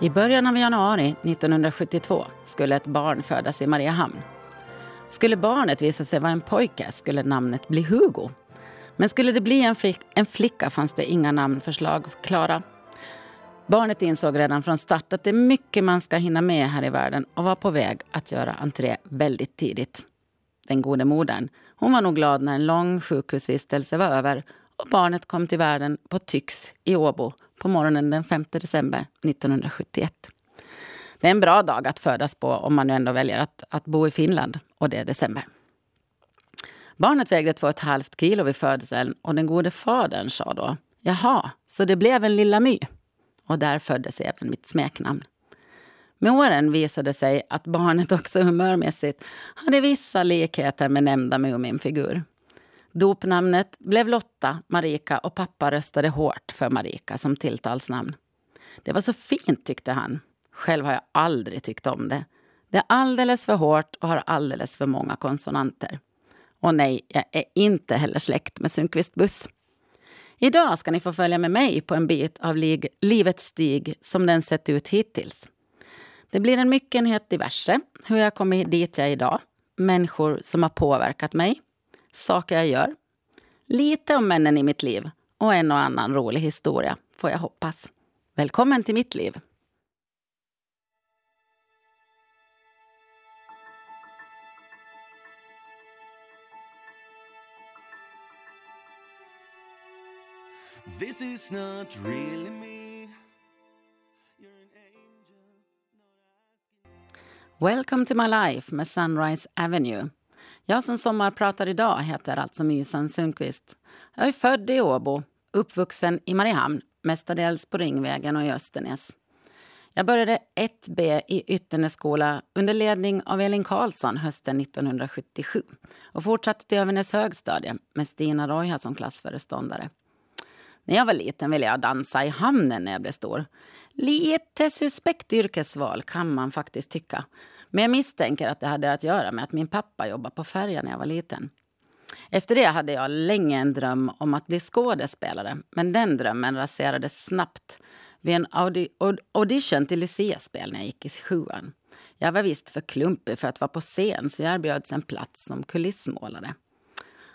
I början av januari 1972 skulle ett barn födas i Mariehamn. Skulle barnet visa sig vara en pojke skulle namnet bli Hugo. Men skulle det bli en, flick, en flicka fanns det inga namnförslag klara. Barnet insåg redan från start att det är mycket man ska hinna med här i världen och var på väg att göra entré väldigt tidigt. Den gode modern hon var nog glad när en lång sjukhusvistelse var över och barnet kom till världen på Tyx i Åbo på morgonen den 5 december 1971. Det är en bra dag att födas på om man nu ändå väljer att, att bo i Finland och det är december. Barnet vägde två och ett halvt kilo vid födseln och den gode fadern sa då Jaha, så det blev en Lilla My. Och där föddes även mitt smeknamn. Med åren visade sig att barnet också humörmässigt hade vissa likheter med nämnda Muminfigur. Dopnamnet blev Lotta, Marika och pappa röstade hårt för Marika som tilltalsnamn. Det var så fint tyckte han. Själv har jag aldrig tyckt om det. Det är alldeles för hårt och har alldeles för många konsonanter. Och nej, jag är inte heller släkt med Sundqvist Buss. Idag ska ni få följa med mig på en bit av livets stig som den sett ut hittills. Det blir en myckenhet diverse, hur jag kommit dit jag är idag, människor som har påverkat mig, saker jag gör, lite om männen i mitt liv och en och annan rolig historia, får jag hoppas. Välkommen till mitt liv! This is not really me. Welcome to my life med Sunrise Avenue. Jag som sommarpratar idag heter alltså Mysan Sundqvist. Jag är född i Åbo, uppvuxen i Mariehamn, mestadels på Ringvägen och i Östernäs. Jag började 1B i Ytternässkola under ledning av Elin Karlsson hösten 1977 och fortsatte till Övernäs högstadie med Stina Roja som klassföreståndare. När jag var liten ville jag dansa i hamnen när jag blev stor. Lite suspekt yrkesval kan man faktiskt tycka. Men jag misstänker att det hade att göra med att min pappa jobbade på färjan när jag var liten. Efter det hade jag länge en dröm om att bli skådespelare. Men den drömmen raserades snabbt vid en audi audition till Lucia-spel när jag gick i sjuan. Jag var visst för klumpig för att vara på scen så jag erbjöds en plats som kulissmålare.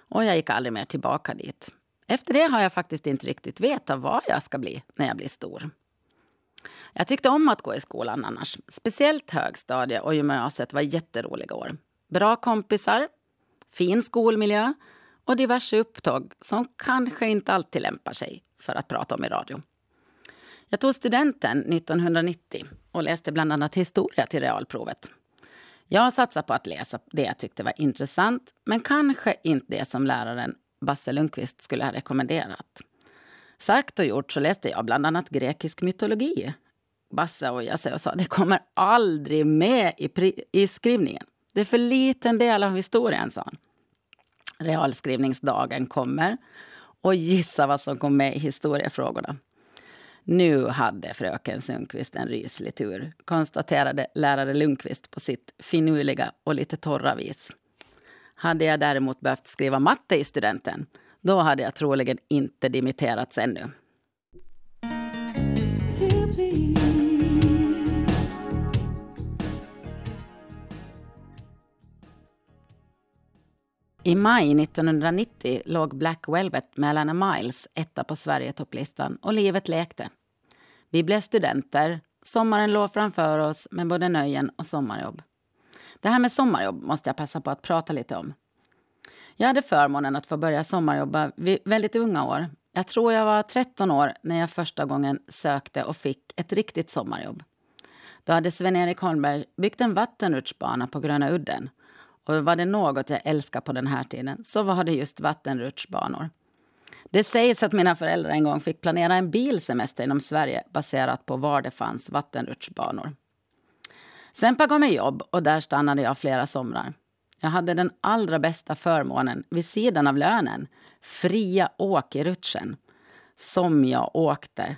Och jag gick aldrig mer tillbaka dit. Efter det har jag faktiskt inte riktigt vetat vad jag ska bli när jag blir stor. Jag tyckte om att gå i skolan annars. Speciellt högstadie och gymnasiet var jätteroliga år. Bra kompisar, fin skolmiljö och diverse upptåg som kanske inte alltid lämpar sig för att prata om i radio. Jag tog studenten 1990 och läste bland annat historia till realprovet. Jag satsade på att läsa det jag tyckte var intressant men kanske inte det som läraren Basse Lundqvist skulle ha rekommenderat. Sagt och gjort så läste jag bland annat grekisk mytologi. Basse och jag sa det kommer aldrig med i, i skrivningen. Det är för liten del av historien, sa han. Realskrivningsdagen kommer och gissa vad som kom med i historiefrågorna. Nu hade fröken Sundqvist en ryslig tur, konstaterade lärare Lundqvist på sitt finurliga och lite torra vis. Hade jag däremot behövt skriva matte i studenten, då hade jag troligen inte dimitterats ännu. I maj 1990 låg Black Velvet med Alana Miles etta på Sverigetopplistan och livet lekte. Vi blev studenter, sommaren låg framför oss med både nöjen och sommarjobb. Det här med sommarjobb måste jag passa på att prata lite om. Jag hade förmånen att få börja sommarjobba vid väldigt unga år. Jag tror jag var 13 år när jag första gången sökte och fick ett riktigt sommarjobb. Då hade Sven-Erik Holmberg byggt en vattenrutschbana på Gröna udden. Och var det något jag älskar på den här tiden så var det just vattenrutschbanor. Det sägs att mina föräldrar en gång fick planera en bilsemester inom Sverige baserat på var det fanns vattenrutschbanor. Sempa gav mig jobb och där stannade jag flera somrar. Jag hade den allra bästa förmånen vid sidan av lönen. Fria åk i rutschen. Som jag åkte.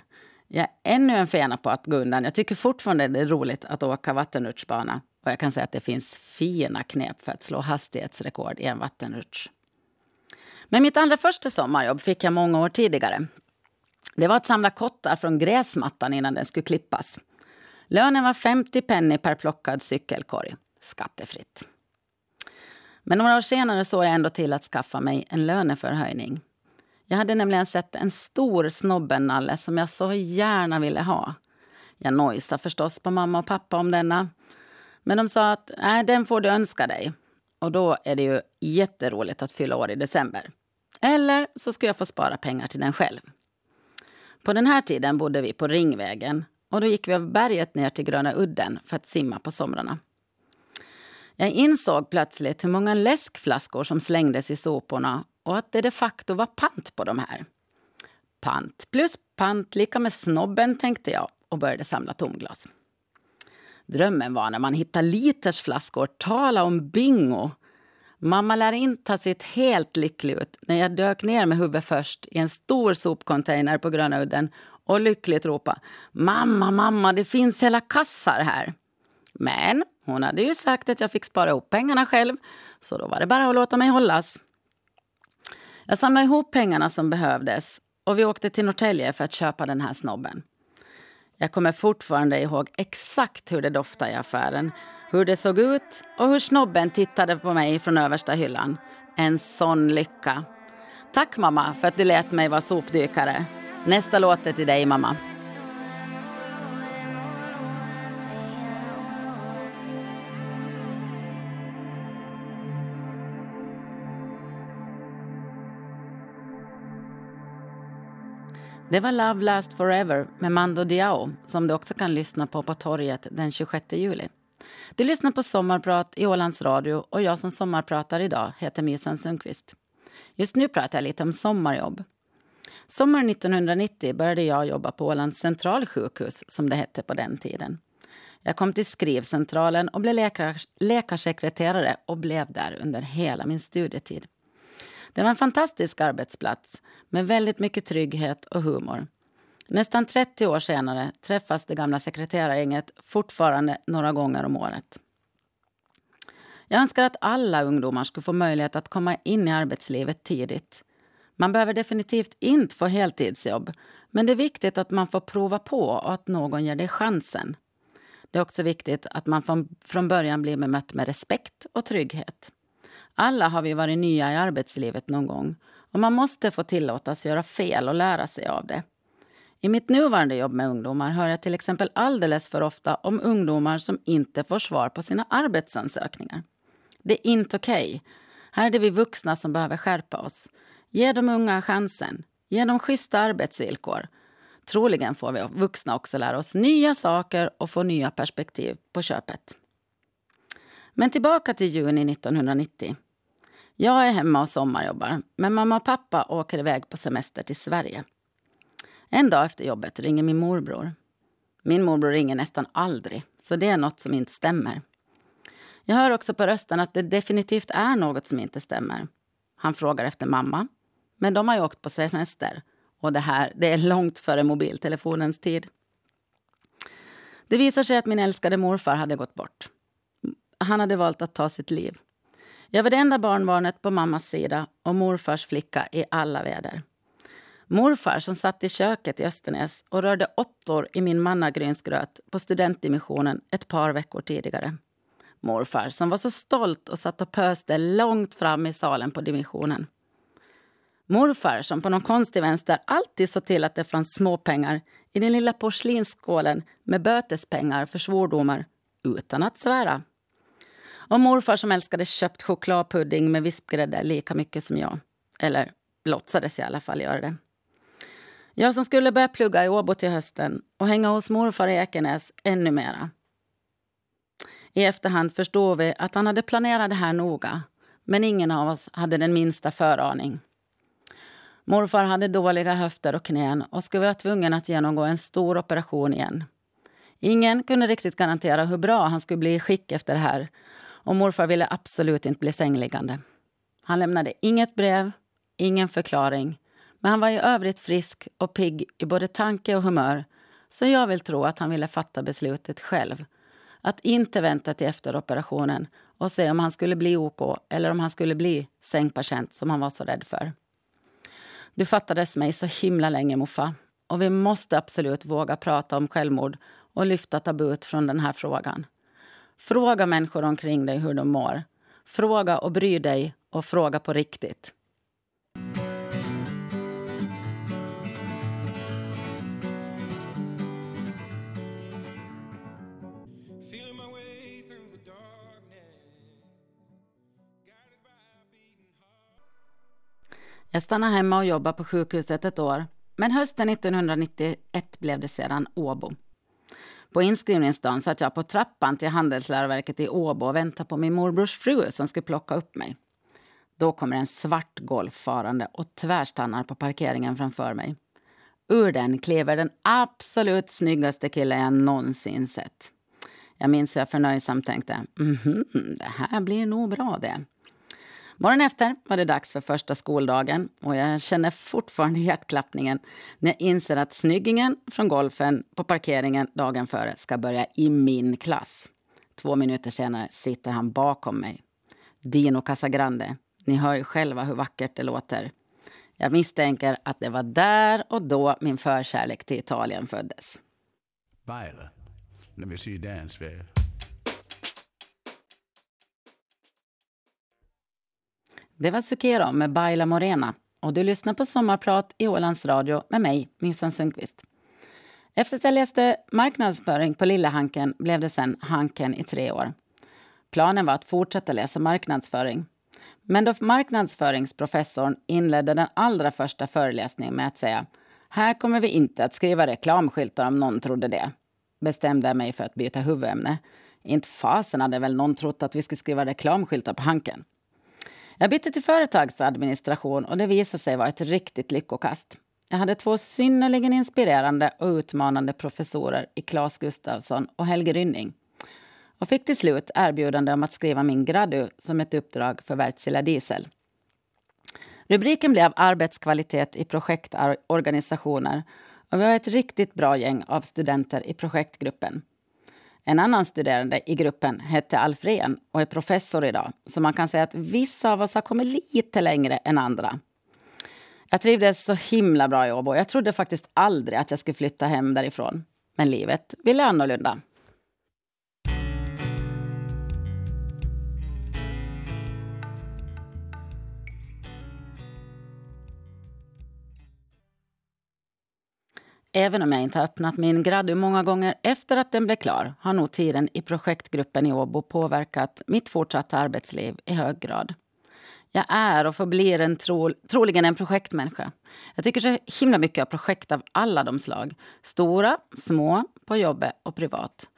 Jag är ännu en fena på att gå undan. Jag tycker fortfarande det är roligt att åka vattenrutschbana. Och jag kan säga att det finns fina knep för att slå hastighetsrekord i en vattenrutsch. Men mitt allra första sommarjobb fick jag många år tidigare. Det var att samla kottar från gräsmattan innan den skulle klippas. Lönen var 50 penny per plockad cykelkorg, skattefritt. Men några år senare såg jag ändå till att skaffa mig en löneförhöjning. Jag hade nämligen sett en stor snobbennalle som jag så gärna ville ha. Jag nojsade förstås på mamma och pappa om denna. Men de sa att Nej, den får du önska dig. Och då är det ju jätteroligt att fylla år i december. Eller så ska jag få spara pengar till den själv. På den här tiden bodde vi på Ringvägen och då gick vi av berget ner till Gröna udden för att simma på somrarna. Jag insåg plötsligt hur många läskflaskor som slängdes i soporna och att det de facto var pant på de här. Pant plus pant lika med snobben, tänkte jag och började samla tomglas. Drömmen var när man hittade litersflaskor. Tala om bingo! Mamma lär inte ha sett helt lycklig ut när jag dök ner med huvudet först i en stor sopcontainer på Gröna udden och lyckligt ropa Mamma, mamma, det finns hela kassar här. Men hon hade ju sagt att jag fick spara ihop pengarna själv, så då var det bara att låta mig hållas. Jag samlade ihop pengarna som behövdes och vi åkte till Norrtälje för att köpa den här snobben. Jag kommer fortfarande ihåg exakt hur det doftade i affären, hur det såg ut och hur snobben tittade på mig från översta hyllan. En sån lycka. Tack mamma för att du lät mig vara sopdykare. Nästa låt är till dig mamma. Det var Love Last Forever med Mando Diao som du också kan lyssna på på torget den 26 juli. Du lyssnar på Sommarprat i Ålands Radio och jag som sommarpratar idag heter Mysan Sundqvist. Just nu pratar jag lite om sommarjobb. Sommaren 1990 började jag jobba på Ålands centralsjukhus som det hette på den tiden. Jag kom till skrivcentralen och blev läkarsekreterare och blev där under hela min studietid. Det var en fantastisk arbetsplats med väldigt mycket trygghet och humor. Nästan 30 år senare träffas det gamla sekreterargänget fortfarande några gånger om året. Jag önskar att alla ungdomar skulle få möjlighet att komma in i arbetslivet tidigt. Man behöver definitivt inte få heltidsjobb men det är viktigt att man får prova på och att någon ger dig chansen. Det är också viktigt att man från början blir bemött med respekt och trygghet. Alla har vi varit nya i arbetslivet någon gång och man måste få tillåtas göra fel och lära sig av det. I mitt nuvarande jobb med ungdomar hör jag till exempel alldeles för ofta om ungdomar som inte får svar på sina arbetsansökningar. Det är inte okej. Okay. Här är det vi vuxna som behöver skärpa oss. Ge de unga chansen. Ge dem schyssta arbetsvillkor. Troligen får vi vuxna också lära oss nya saker och få nya perspektiv på köpet. Men tillbaka till juni 1990. Jag är hemma och sommarjobbar, men mamma och pappa åker iväg på semester till Sverige. En dag efter jobbet ringer min morbror. Min morbror ringer nästan aldrig, så det är något som inte stämmer. Jag hör också på rösten att det definitivt är något som inte stämmer. Han frågar efter mamma, men de har ju åkt på semester och det här det är långt före mobiltelefonens tid. Det visar sig att min älskade morfar hade gått bort. Han hade valt att ta sitt liv. Jag var det enda barnbarnet på mammas sida och morfars flicka i alla väder. Morfar som satt i köket i Östernäs och rörde åttor i min mannagrynsgröt på studentdimissionen ett par veckor tidigare. Morfar som var så stolt och satt och pöste långt fram i salen på dimissionen. Morfar som på någon konstig vänster alltid såg till att det fanns småpengar i den lilla porslinsskålen med bötespengar för svordomar utan att svära. Och morfar som älskade köpt chokladpudding med vispgrädde lika mycket som jag. Eller låtsades i alla fall göra det. Jag som skulle börja plugga i Åbo till hösten och hänga hos morfar i Ekenäs ännu mera. I efterhand förstår vi att han hade planerat det här noga men ingen av oss hade den minsta föraning. Morfar hade dåliga höfter och knän och skulle vara tvungen att genomgå en stor operation igen. Ingen kunde riktigt garantera hur bra han skulle bli i skick efter det här och morfar ville absolut inte bli sängliggande. Han lämnade inget brev, ingen förklaring men han var i övrigt frisk och pigg i både tanke och humör så jag vill tro att han ville fatta beslutet själv. Att inte vänta till efter operationen och se om han skulle bli OK eller om han skulle bli sängpatient som han var så rädd för. Du fattades mig så himla länge, Moffa. Och vi måste absolut våga prata om självmord och lyfta tabut från den här frågan. Fråga människor omkring dig hur de mår. Fråga och bry dig och fråga på riktigt. Jag stannade hemma och jobbade på sjukhuset ett år. Men hösten 1991 blev det sedan Åbo. På inskrivningsdagen satt jag på trappan till Handelsläroverket i Åbo och väntade på min morbrors fru som skulle plocka upp mig. Då kommer en svart Golf farande och tvärstannar på parkeringen framför mig. Ur den kliver den absolut snyggaste killen jag någonsin sett. Jag minns hur jag förnöjsamt tänkte, mm -hmm, det här blir nog bra det. Morgonen efter var det dags för första skoldagen och jag känner fortfarande hjärtklappningen när jag inser att snyggingen från golfen på parkeringen dagen före ska börja i min klass. Två minuter senare sitter han bakom mig. Dino Casagrande. Ni hör ju själva hur vackert det låter. Jag misstänker att det var där och då min förkärlek till Italien föddes. Violet, let me see you dance, babe. Det var Sukero med Baila Morena och du lyssnar på Sommarprat i Ålands Radio med mig, Mysan Sundqvist. Efter att jag läste marknadsföring på Lillehanken blev det sen Hanken i tre år. Planen var att fortsätta läsa marknadsföring. Men då marknadsföringsprofessorn inledde den allra första föreläsningen med att säga här kommer vi inte att skriva reklamskyltar om någon trodde det, bestämde jag mig för att byta huvudämne. Inte fasen hade väl någon trott att vi skulle skriva reklamskyltar på Hanken. Jag bytte till företagsadministration och det visade sig vara ett riktigt lyckokast. Jag hade två synnerligen inspirerande och utmanande professorer i Claes Gustafsson och Helge Rynning och fick till slut erbjudande om att skriva min gradu som ett uppdrag för Wärtsilä Diesel. Rubriken blev Arbetskvalitet i projektorganisationer och vi var ett riktigt bra gäng av studenter i projektgruppen. En annan studerande i gruppen hette Alfren och är professor idag. Så man kan säga att vissa av oss har kommit lite längre än andra. Jag trivdes så himla bra i Åbo. Jag trodde faktiskt aldrig att jag skulle flytta hem därifrån. Men livet ville annorlunda. Även om jag inte har öppnat min gradu många gånger efter att den blev klar har nog tiden i projektgruppen i Åbo påverkat mitt fortsatta arbetsliv i hög grad. Jag är och förblir en tro, troligen en projektmänniska. Jag tycker så himla mycket av projekt av alla de slag. Stora, små, på jobbet och privat.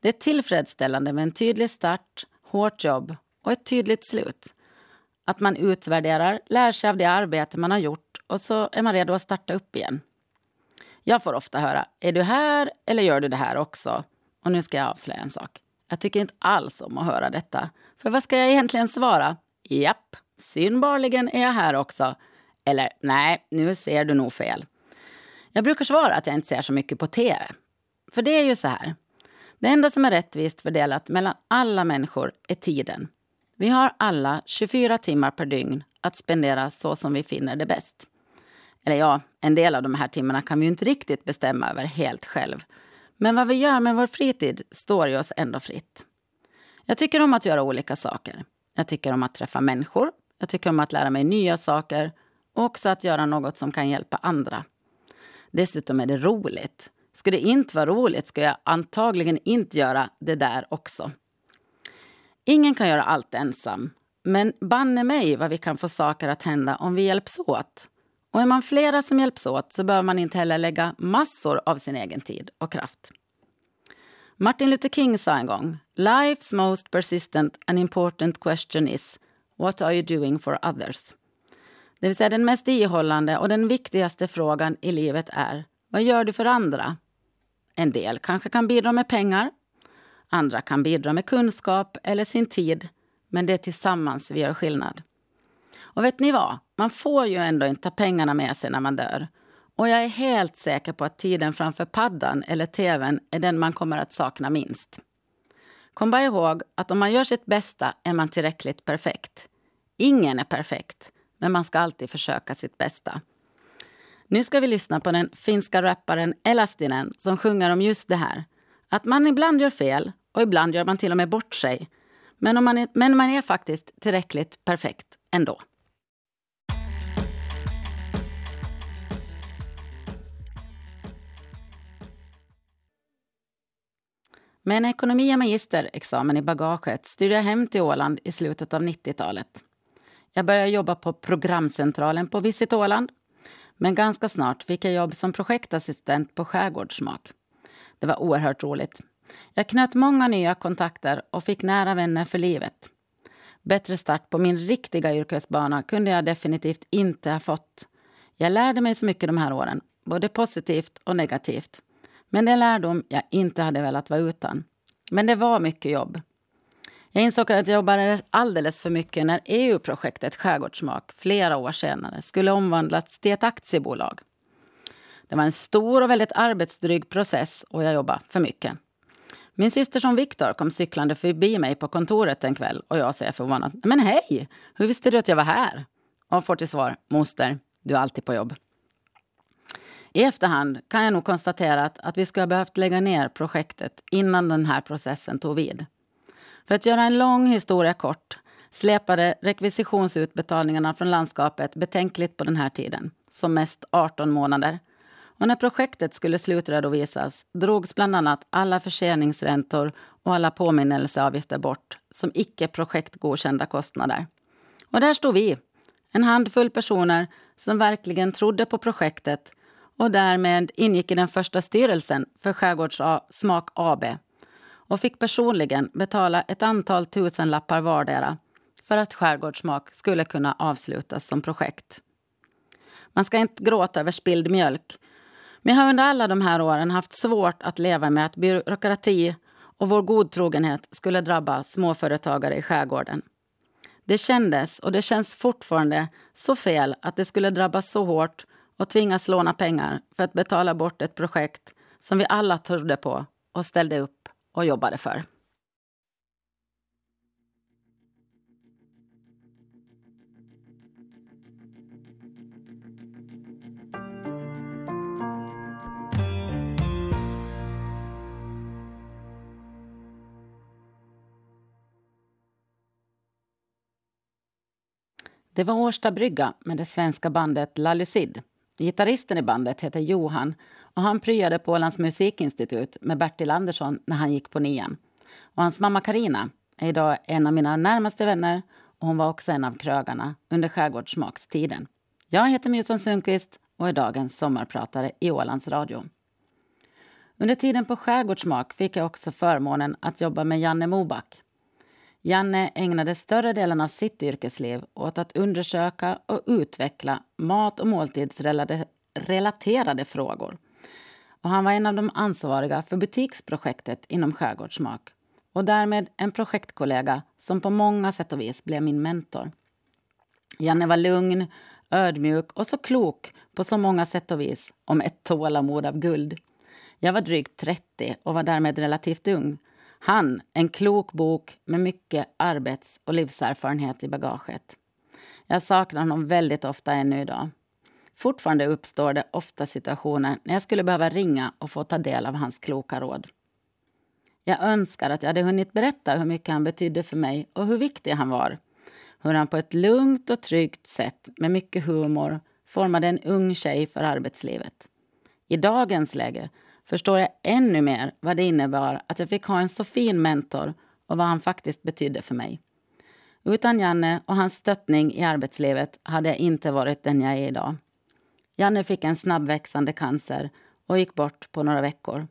Det är tillfredsställande med en tydlig start, hårt jobb och ett tydligt slut. Att man utvärderar, lär sig av det arbete man har gjort och så är man redo att starta upp igen. Jag får ofta höra, är du här eller gör du det här också? Och nu ska jag avslöja en sak. Jag tycker inte alls om att höra detta. För vad ska jag egentligen svara? Japp, synbarligen är jag här också. Eller nej, nu ser du nog fel. Jag brukar svara att jag inte ser så mycket på tv. För det är ju så här. Det enda som är rättvist fördelat mellan alla människor är tiden. Vi har alla 24 timmar per dygn att spendera så som vi finner det bäst. Eller ja, en del av de här timmarna kan vi ju inte riktigt bestämma över helt själv. Men vad vi gör med vår fritid står ju oss ändå fritt. Jag tycker om att göra olika saker. Jag tycker om att träffa människor. Jag tycker om att lära mig nya saker och också att göra något som kan hjälpa andra. Dessutom är det roligt. Skulle det inte vara roligt skulle jag antagligen inte göra det där också. Ingen kan göra allt ensam, men banne mig vad vi kan få saker att hända om vi hjälps åt. Och är man flera som hjälps åt så behöver man inte heller lägga massor av sin egen tid och kraft. Martin Luther King sa en gång Life's most persistent and important question is What are you doing for others? Det vill säga den mest ihållande och den viktigaste frågan i livet är Vad gör du för andra? En del kanske kan bidra med pengar. Andra kan bidra med kunskap eller sin tid. Men det är tillsammans vi gör skillnad. Och vet ni vad? Man får ju ändå inte ta pengarna med sig när man dör. Och jag är helt säker på att tiden framför paddan eller tvn är den man kommer att sakna minst. Kom bara ihåg att om man gör sitt bästa är man tillräckligt perfekt. Ingen är perfekt, men man ska alltid försöka sitt bästa. Nu ska vi lyssna på den finska rapparen Elastinen som sjunger om just det här. Att man ibland gör fel och ibland gör man till och med bort sig. Men, om man är, men man är faktiskt tillräckligt perfekt ändå. Med en ekonomi och magisterexamen i bagaget styrde jag hem till Åland i slutet av 90-talet. Jag började jobba på programcentralen på Visit Åland. Men ganska snart fick jag jobb som projektassistent på Skärgårdssmak. Det var oerhört roligt. Jag knöt många nya kontakter och fick nära vänner för livet. Bättre start på min riktiga yrkesbana kunde jag definitivt inte ha fått. Jag lärde mig så mycket de här åren, både positivt och negativt. Men det är lärdom jag inte hade velat vara utan. Men det var mycket jobb. Jag insåg att jag jobbade alldeles för mycket när EU-projektet Skärgårdssmak flera år senare skulle omvandlas till ett aktiebolag. Det var en stor och väldigt arbetsdryg process och jag jobbade för mycket. Min syster som Viktor kom cyklande förbi mig på kontoret en kväll och jag säger förvånat Men hej! Hur visste du att jag var här? Och får till svar Moster, du är alltid på jobb. I efterhand kan jag nog konstatera att, att vi skulle ha behövt lägga ner projektet innan den här processen tog vid. För att göra en lång historia kort släpade rekvisitionsutbetalningarna från landskapet betänkligt på den här tiden, som mest 18 månader. Och när projektet skulle slutredovisas drogs bland annat alla förseningsräntor och alla påminnelseavgifter bort som icke projektgodkända kostnader. Och där stod vi, en handfull personer som verkligen trodde på projektet och därmed ingick i den första styrelsen för Skärgårdssmak AB och fick personligen betala ett antal tusenlappar vardera för att Skärgårdssmak skulle kunna avslutas som projekt. Man ska inte gråta över spilld mjölk men jag har under alla de här åren haft svårt att leva med att byråkrati och vår godtrogenhet skulle drabba småföretagare i skärgården. Det kändes, och det känns fortfarande, så fel att det skulle drabbas så hårt och tvingas låna pengar för att betala bort ett projekt som vi alla trodde på och ställde upp och jobbade för. Det var Årsta brygga med det svenska bandet La Gitarristen i bandet heter Johan och han pryade på Ålands musikinstitut med Bertil Andersson när han gick på nian. Och hans mamma Karina är idag en av mina närmaste vänner och hon var också en av krögarna under skärgårdssmakstiden. Jag heter Musan Sundqvist och är dagens sommarpratare i Ålands Radio. Under tiden på skärgårdsmak fick jag också förmånen att jobba med Janne Moback. Janne ägnade större delen av sitt yrkesliv åt att undersöka och utveckla mat och måltidsrelaterade frågor. Och han var en av de ansvariga för butiksprojektet inom Skärgårdssmak och därmed en projektkollega som på många sätt och vis blev min mentor. Janne var lugn, ödmjuk och så klok på så många sätt och vis om ett tålamod av guld. Jag var drygt 30 och var därmed relativt ung han, en klok bok med mycket arbets och livserfarenhet i bagaget. Jag saknar honom väldigt ofta ännu idag. Fortfarande uppstår det ofta situationer när jag skulle behöva ringa och få ta del av hans kloka råd. Jag önskar att jag hade hunnit berätta hur mycket han betydde för mig och hur viktig han var. Hur han på ett lugnt och tryggt sätt med mycket humor formade en ung tjej för arbetslivet. I dagens läge förstår jag ännu mer vad det innebar att jag fick ha en så fin mentor och vad han faktiskt betydde för mig. Utan Janne och hans stöttning i arbetslivet hade jag inte varit den jag är idag. Janne fick en snabbväxande cancer och gick bort på några veckor.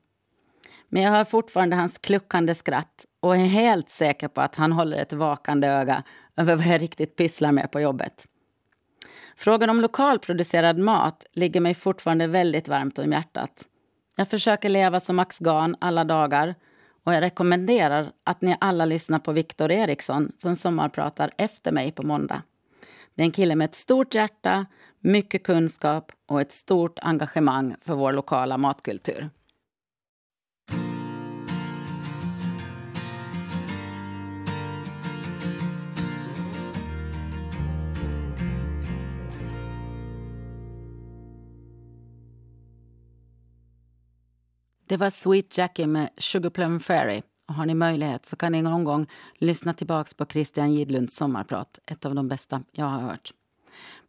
Men jag hör fortfarande hans kluckande skratt och är helt säker på att han håller ett vakande öga över vad jag riktigt pysslar med på jobbet. Frågan om lokalproducerad mat ligger mig fortfarande väldigt varmt om hjärtat. Jag försöker leva som Max Gan alla dagar och jag rekommenderar att ni alla lyssnar på Viktor Eriksson som sommarpratar efter mig på måndag. Det är en kille med ett stort hjärta, mycket kunskap och ett stort engagemang för vår lokala matkultur. Det var Sweet Jackie med Sugar Plum Fairy. Och har ni möjlighet så kan ni någon gång lyssna tillbaka på Christian Gidlunds sommarprat. Ett av de bästa jag har hört.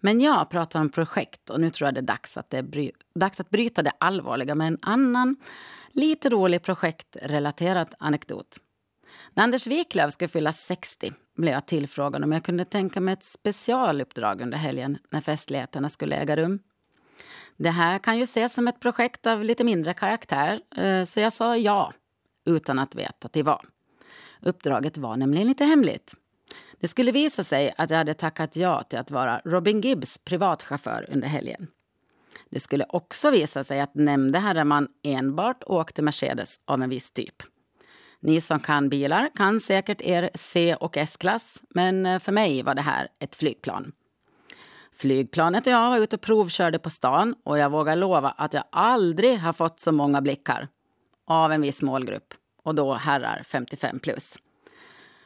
Men jag pratar om projekt och nu tror jag det är dags att, det bry dags att bryta det allvarliga med en annan, lite rolig projektrelaterad anekdot. När Anders Wiklöf skulle fylla 60 blev jag tillfrågad om jag kunde tänka mig ett specialuppdrag under helgen när festligheterna skulle äga rum. Det här kan ju ses som ett projekt av lite mindre karaktär, eh, så jag sa ja utan att veta till vad. Uppdraget var nämligen lite hemligt. Det skulle visa sig att jag hade tackat ja till att vara Robin Gibbs privatchaufför under helgen. Det skulle också visa sig att nämnde herreman enbart åkte Mercedes av en viss typ. Ni som kan bilar kan säkert er C och S-klass, men eh, för mig var det här ett flygplan. Flygplanet och jag var ute och provkörde på stan och jag vågar lova att jag aldrig har fått så många blickar av en viss målgrupp och då herrar 55 plus.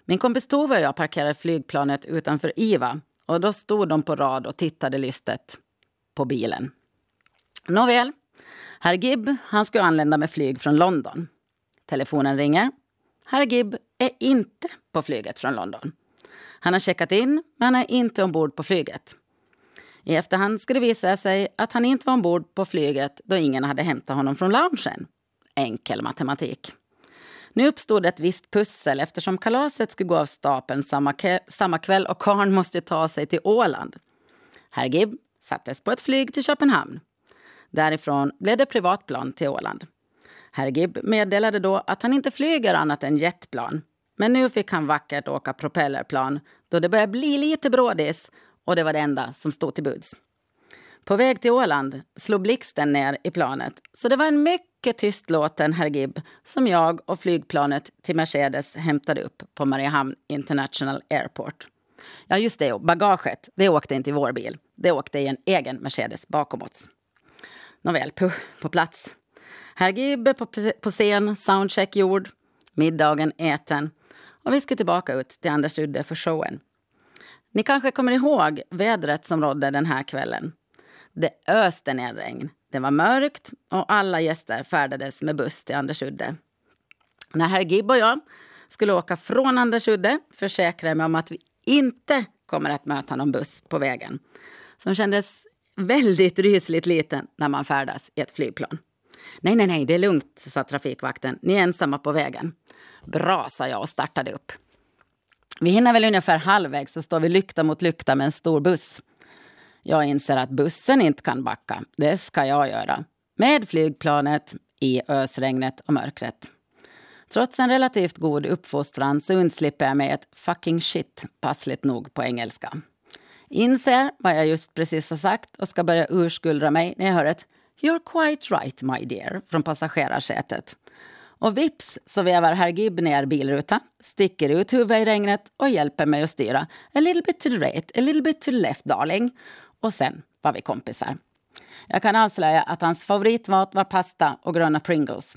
Min kompis Tove och jag parkerade flygplanet utanför IVA och då stod de på rad och tittade lystet på bilen. Nåväl, herr Gibb han ska anlända med flyg från London. Telefonen ringer. Herr Gibb är inte på flyget från London. Han har checkat in, men är inte ombord på flyget. I efterhand ska det visa sig att han inte var ombord på flyget då ingen hade hämtat honom från loungen. Enkel matematik. Nu uppstod ett visst pussel eftersom kalaset skulle gå av stapeln samma, samma kväll och karn måste ta sig till Åland. Herr Gibb sattes på ett flyg till Köpenhamn. Därifrån blev det privatplan till Åland. Herr Gibb meddelade då att han inte flyger annat än jetplan. Men nu fick han vackert åka propellerplan då det började bli lite brådis och det var det enda som stod till buds. På väg till Åland slog blixten ner i planet så det var en mycket tystlåten herr Gibb som jag och flygplanet till Mercedes hämtade upp på Mariehamn International Airport. Ja, just det. Bagaget, det åkte inte i vår bil. Det åkte i en egen Mercedes bakom oss. Nåväl, puh, på plats. Herr Gibb på, på scen, soundcheck gjord, middagen äten och vi ska tillbaka ut till Anders Udde för showen. Ni kanske kommer ihåg vädret som rådde den här kvällen. Det öste ner regn. Det var mörkt och alla gäster färdades med buss till Andersudde. När herr Gibb och jag skulle åka från Andersudde försäkrade jag mig om att vi inte kommer att möta någon buss på vägen. Som kändes väldigt rysligt liten när man färdas i ett flygplan. Nej, nej, nej, det är lugnt, sa trafikvakten. Ni är ensamma på vägen. Bra, sa jag och startade upp. Vi hinner väl ungefär halvvägs så står vi lykta mot lykta med en stor buss. Jag inser att bussen inte kan backa. Det ska jag göra. Med flygplanet, i ösregnet och mörkret. Trots en relativt god uppfostran så undslipper jag mig ett fucking shit, passligt nog på engelska. Inser vad jag just precis har sagt och ska börja urskuldra mig när jag hör ett You're quite right my dear från passagerarsätet. Och vips så vevar herr Gibb ner bilrutan, sticker ut huvudet i regnet och hjälper mig att styra. A little bit to the right, a little bit to the left darling. Och sen var vi kompisar. Jag kan avslöja att hans favoritmat var pasta och gröna Pringles.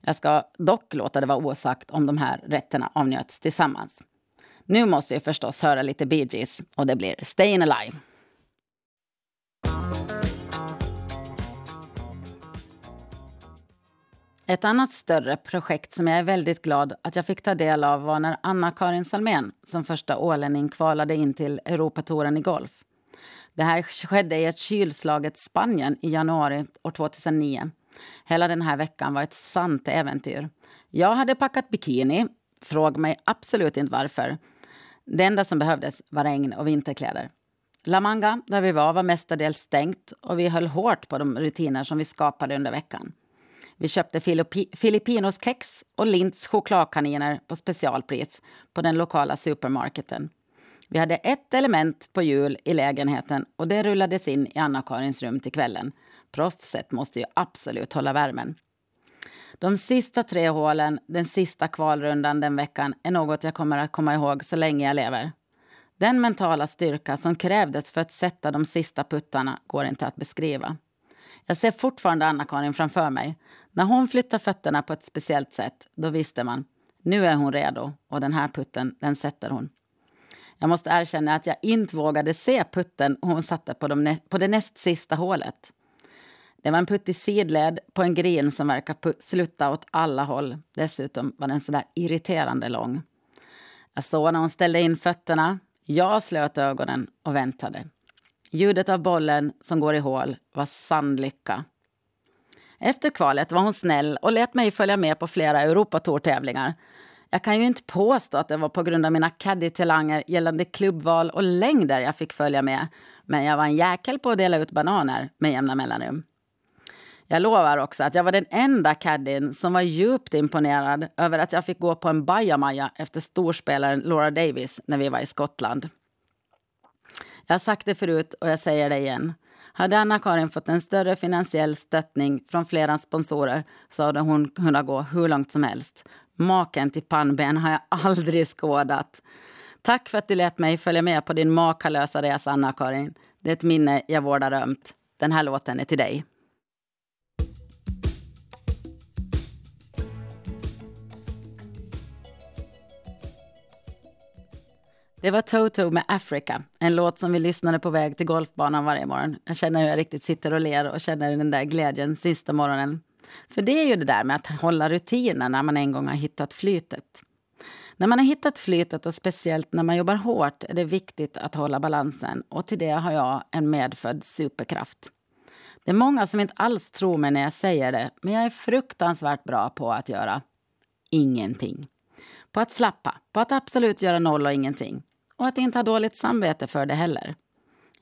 Jag ska dock låta det vara osagt om de här rätterna avnjöts tillsammans. Nu måste vi förstås höra lite Bee Gees och det blir Stayin' Alive. Ett annat större projekt som jag är väldigt glad att jag fick ta del av var när Anna-Karin Salmén som första ålänning kvalade in till Europatouren i golf. Det här skedde i ett kylslaget Spanien i januari år 2009. Hela den här veckan var ett sant äventyr. Jag hade packat bikini. Fråga mig absolut inte varför. Det enda som behövdes var regn och vinterkläder. La Manga, där vi var, var mestadels stängt och vi höll hårt på de rutiner som vi skapade under veckan. Vi köpte Filippinos kex och Linds chokladkaniner på specialpris på den lokala supermarketen. Vi hade ett element på jul i lägenheten och det rullades in i Anna-Karins rum till kvällen. Proffset måste ju absolut hålla värmen. De sista tre hålen, den sista kvalrundan den veckan, är något jag kommer att komma ihåg så länge jag lever. Den mentala styrka som krävdes för att sätta de sista puttarna går inte att beskriva. Jag ser fortfarande Anna-Karin framför mig. När hon flyttar fötterna på ett speciellt sätt, då visste man. Nu är hon redo och den här putten, den sätter hon. Jag måste erkänna att jag inte vågade se putten hon satte på, de på det näst sista hålet. Det var en putt i sidled på en grin som verkar sluta åt alla håll. Dessutom var den så där irriterande lång. Jag såg när hon ställde in fötterna. Jag slöt ögonen och väntade. Ljudet av bollen som går i hål var sann lycka. Efter kvalet var hon snäll och lät mig följa med på flera Europatourtävlingar. Jag kan ju inte påstå att det var på grund av mina caddy-talanger gällande klubbval och längder jag fick följa med. Men jag var en jäkel på att dela ut bananer med jämna mellanrum. Jag lovar också att jag var den enda caddien som var djupt imponerad över att jag fick gå på en bajamaja efter storspelaren Laura Davis när vi var i Skottland. Jag har sagt det förut och jag säger det igen. Hade Anna-Karin fått en större finansiell stöttning från flera sponsorer så hade hon kunnat gå hur långt som helst. Maken till pannben har jag aldrig skådat. Tack för att du lät mig följa med på din makalösa resa, Anna-Karin. Det är ett minne jag vårdar ömt. Den här låten är till dig. Det var Toto med Africa, en låt som vi lyssnade på väg till golfbanan varje morgon. Jag känner hur jag riktigt sitter och ler och känner den där glädjen sista morgonen. För det är ju det där med att hålla rutiner när man en gång har hittat flytet. När man har hittat flytet och speciellt när man jobbar hårt är det viktigt att hålla balansen och till det har jag en medfödd superkraft. Det är många som inte alls tror mig när jag säger det, men jag är fruktansvärt bra på att göra ingenting. På att slappa, på att absolut göra noll och ingenting och att inte ha dåligt samvete för det heller.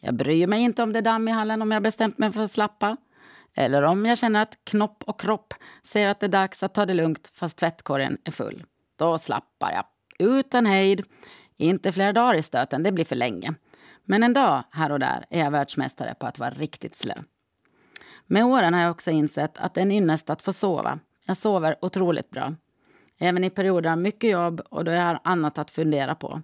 Jag bryr mig inte om det är damm i hallen om jag bestämt mig för att slappa. Eller om jag känner att knopp och kropp säger att det är dags att ta det lugnt fast tvättkorgen är full. Då slappar jag. Utan hejd. Inte flera dagar i stöten, det blir för länge. Men en dag här och där är jag världsmästare på att vara riktigt slö. Med åren har jag också insett att det är en ynnest att få sova. Jag sover otroligt bra. Även i perioder av mycket jobb och då jag har annat att fundera på.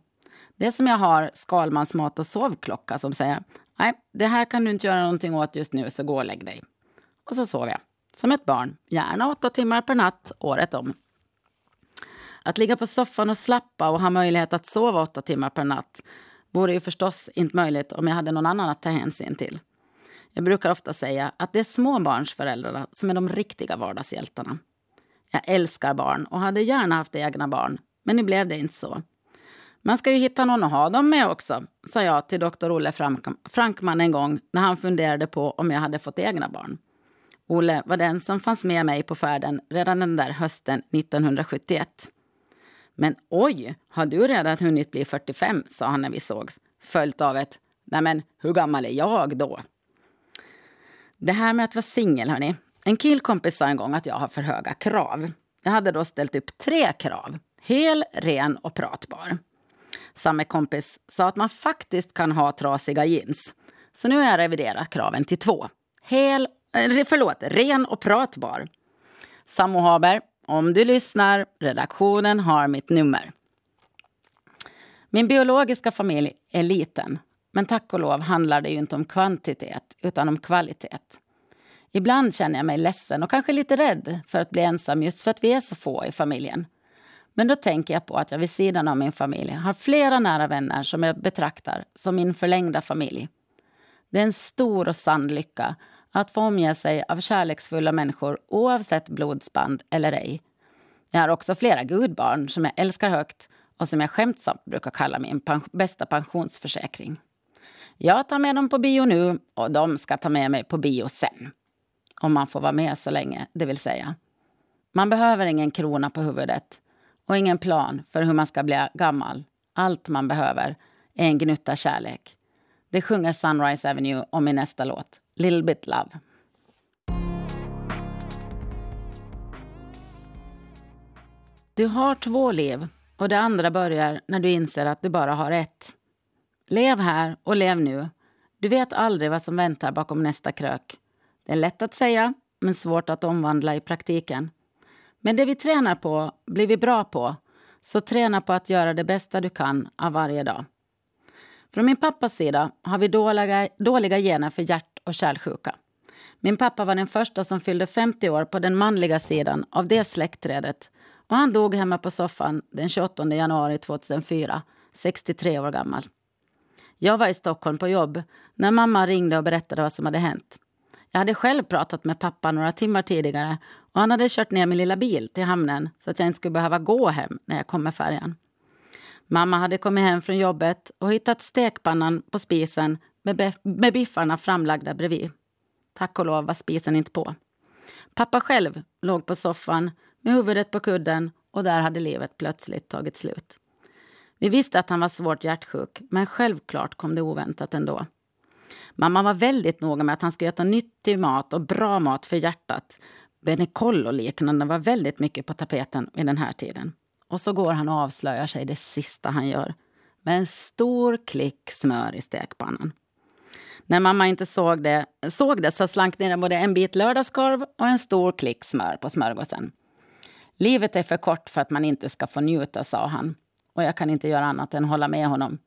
Det är som jag har Skalmans mat och sovklocka som säger nej, det här kan du inte göra någonting åt just nu, så gå och lägg dig. Och så sover jag. Som ett barn, gärna åtta timmar per natt, året om. Att ligga på soffan och slappa och ha möjlighet att sova åtta timmar per natt vore ju förstås inte möjligt om jag hade någon annan att ta hänsyn till. Jag brukar ofta säga att det är småbarnsföräldrarna som är de riktiga vardagshjältarna. Jag älskar barn och hade gärna haft egna barn, men nu blev det inte så. Man ska ju hitta någon att ha dem med också, sa jag till doktor Olle Frankman en gång när han funderade på om jag hade fått egna barn. Olle var den som fanns med mig på färden redan den där hösten 1971. Men oj, har du redan hunnit bli 45? sa han när vi sågs, följt av ett Nej men, hur gammal är jag då? Det här med att vara singel, hörni. En killkompis sa en gång att jag har för höga krav. Jag hade då ställt upp tre krav. Hel, ren och pratbar. Samme kompis sa att man faktiskt kan ha trasiga jeans. Så nu har jag reviderat kraven till två. Hel, eh, förlåt, ren och pratbar. Sammo Haber, om du lyssnar, redaktionen har mitt nummer. Min biologiska familj är liten, men tack och lov handlar det ju inte om kvantitet utan om kvalitet. Ibland känner jag mig ledsen och kanske lite rädd för att bli ensam just för att vi är så få i familjen. Men då tänker jag på att jag vid sidan av min familj har flera nära vänner som jag betraktar som min förlängda familj. Det är en stor och sann lycka att få omge sig av kärleksfulla människor oavsett blodsband eller ej. Jag har också flera gudbarn som jag älskar högt och som jag skämtsamt brukar kalla min pen bästa pensionsförsäkring. Jag tar med dem på bio nu och de ska ta med mig på bio sen. Om man får vara med så länge, det vill säga. Man behöver ingen krona på huvudet och ingen plan för hur man ska bli gammal. Allt man behöver är en gnutta kärlek. Det sjunger Sunrise Avenue om i nästa låt, Little Bit Love. Du har två liv och det andra börjar när du inser att du bara har ett. Lev här och lev nu. Du vet aldrig vad som väntar bakom nästa krök. Det är lätt att säga, men svårt att omvandla i praktiken. Men det vi tränar på blir vi bra på. Så träna på att göra det bästa du kan av varje dag. Från min pappas sida har vi dåliga, dåliga gener för hjärt och kärlsjuka. Min pappa var den första som fyllde 50 år på den manliga sidan av det släktträdet och han dog hemma på soffan den 28 januari 2004, 63 år gammal. Jag var i Stockholm på jobb när mamma ringde och berättade vad som hade hänt. Jag hade själv pratat med pappa några timmar tidigare och han hade kört ner min lilla bil till hamnen så att jag inte skulle behöva gå hem när jag kom med färjan. Mamma hade kommit hem från jobbet och hittat stekpannan på spisen med, med biffarna framlagda bredvid. Tack och lov var spisen inte på. Pappa själv låg på soffan med huvudet på kudden och där hade livet plötsligt tagit slut. Vi visste att han var svårt hjärtsjuk, men självklart kom det oväntat ändå. Mamma var väldigt noga med att han skulle äta nyttig mat och bra mat för hjärtat. Benekoll och liknande var väldigt mycket på tapeten vid den här tiden. Och så går han och avslöjar sig det sista han gör. Med en stor klick smör i stekpannan. När mamma inte såg det, såg det så slank ner både en bit lördagskorv och en stor klick smör på smörgåsen. Livet är för kort för att man inte ska få njuta, sa han. Och jag kan inte göra annat än hålla med honom.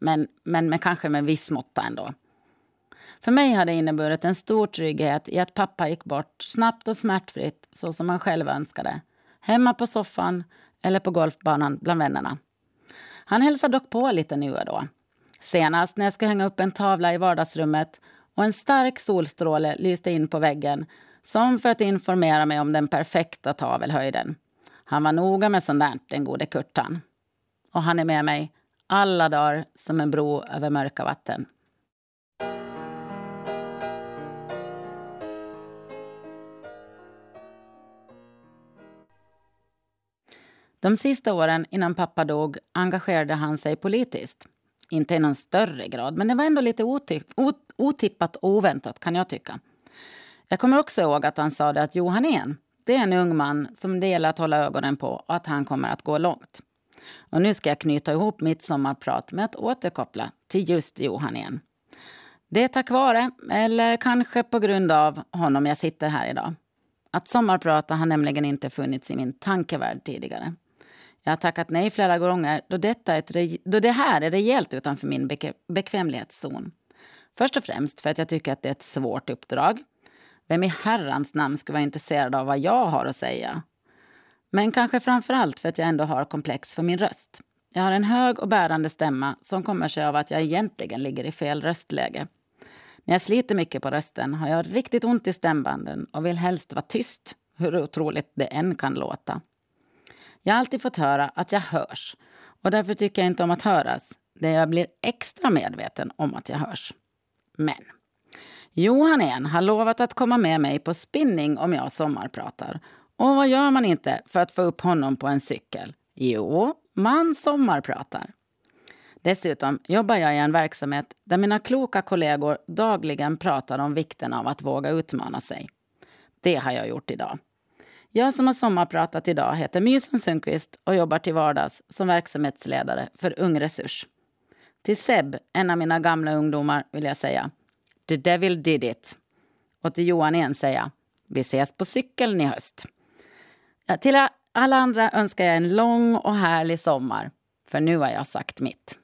Men, men med, kanske med viss måtta ändå. För mig har det inneburit en stor trygghet i att pappa gick bort snabbt och smärtfritt så som han själv önskade. Hemma på soffan eller på golfbanan bland vännerna. Han hälsar dock på lite nu och då. Senast när jag skulle hänga upp en tavla i vardagsrummet och en stark solstråle lyste in på väggen som för att informera mig om den perfekta tavelhöjden. Han var noga med sånt där, den gode Kurtan. Och han är med mig alla dagar som en bro över mörka vatten. De sista åren innan pappa dog engagerade han sig politiskt. Inte i någon större grad, men det var ändå lite otippat och oväntat kan jag tycka. Jag kommer också ihåg att han sa det att Johan En, det är en ung man som det gäller att hålla ögonen på och att han kommer att gå långt. Och nu ska jag knyta ihop mitt sommarprat med att återkoppla till just Johan igen. Det är tack vare, eller kanske på grund av, honom jag sitter här idag. Att sommarprata har nämligen inte funnits i min tankevärld tidigare. Jag har tackat nej flera gånger då, detta ett, då det här är rejält utanför min bekvämlighetszon. Först och främst för att jag tycker att det är ett svårt uppdrag. Vem i herrans namn skulle vara intresserad av vad jag har att säga? Men kanske framför allt för att jag ändå har komplex för min röst. Jag har en hög och bärande stämma som kommer sig av att jag egentligen ligger i fel röstläge. När jag sliter mycket på rösten har jag riktigt ont i stämbanden och vill helst vara tyst, hur otroligt det än kan låta. Jag har alltid fått höra att jag hörs och därför tycker jag inte om att höras. Där jag blir extra medveten om att jag hörs. Men Johan En har lovat att komma med mig på spinning om jag sommarpratar. Och vad gör man inte för att få upp honom på en cykel? Jo, man sommarpratar. Dessutom jobbar jag i en verksamhet där mina kloka kollegor dagligen pratar om vikten av att våga utmana sig. Det har jag gjort idag. Jag som har sommarpratat idag heter Mysen Sundqvist och jobbar till vardags som verksamhetsledare för Ung Resurs. Till Seb, en av mina gamla ungdomar, vill jag säga The devil did it. Och till Johan igen säga vi ses på cykeln i höst. Ja, till alla andra önskar jag en lång och härlig sommar, för nu har jag sagt mitt.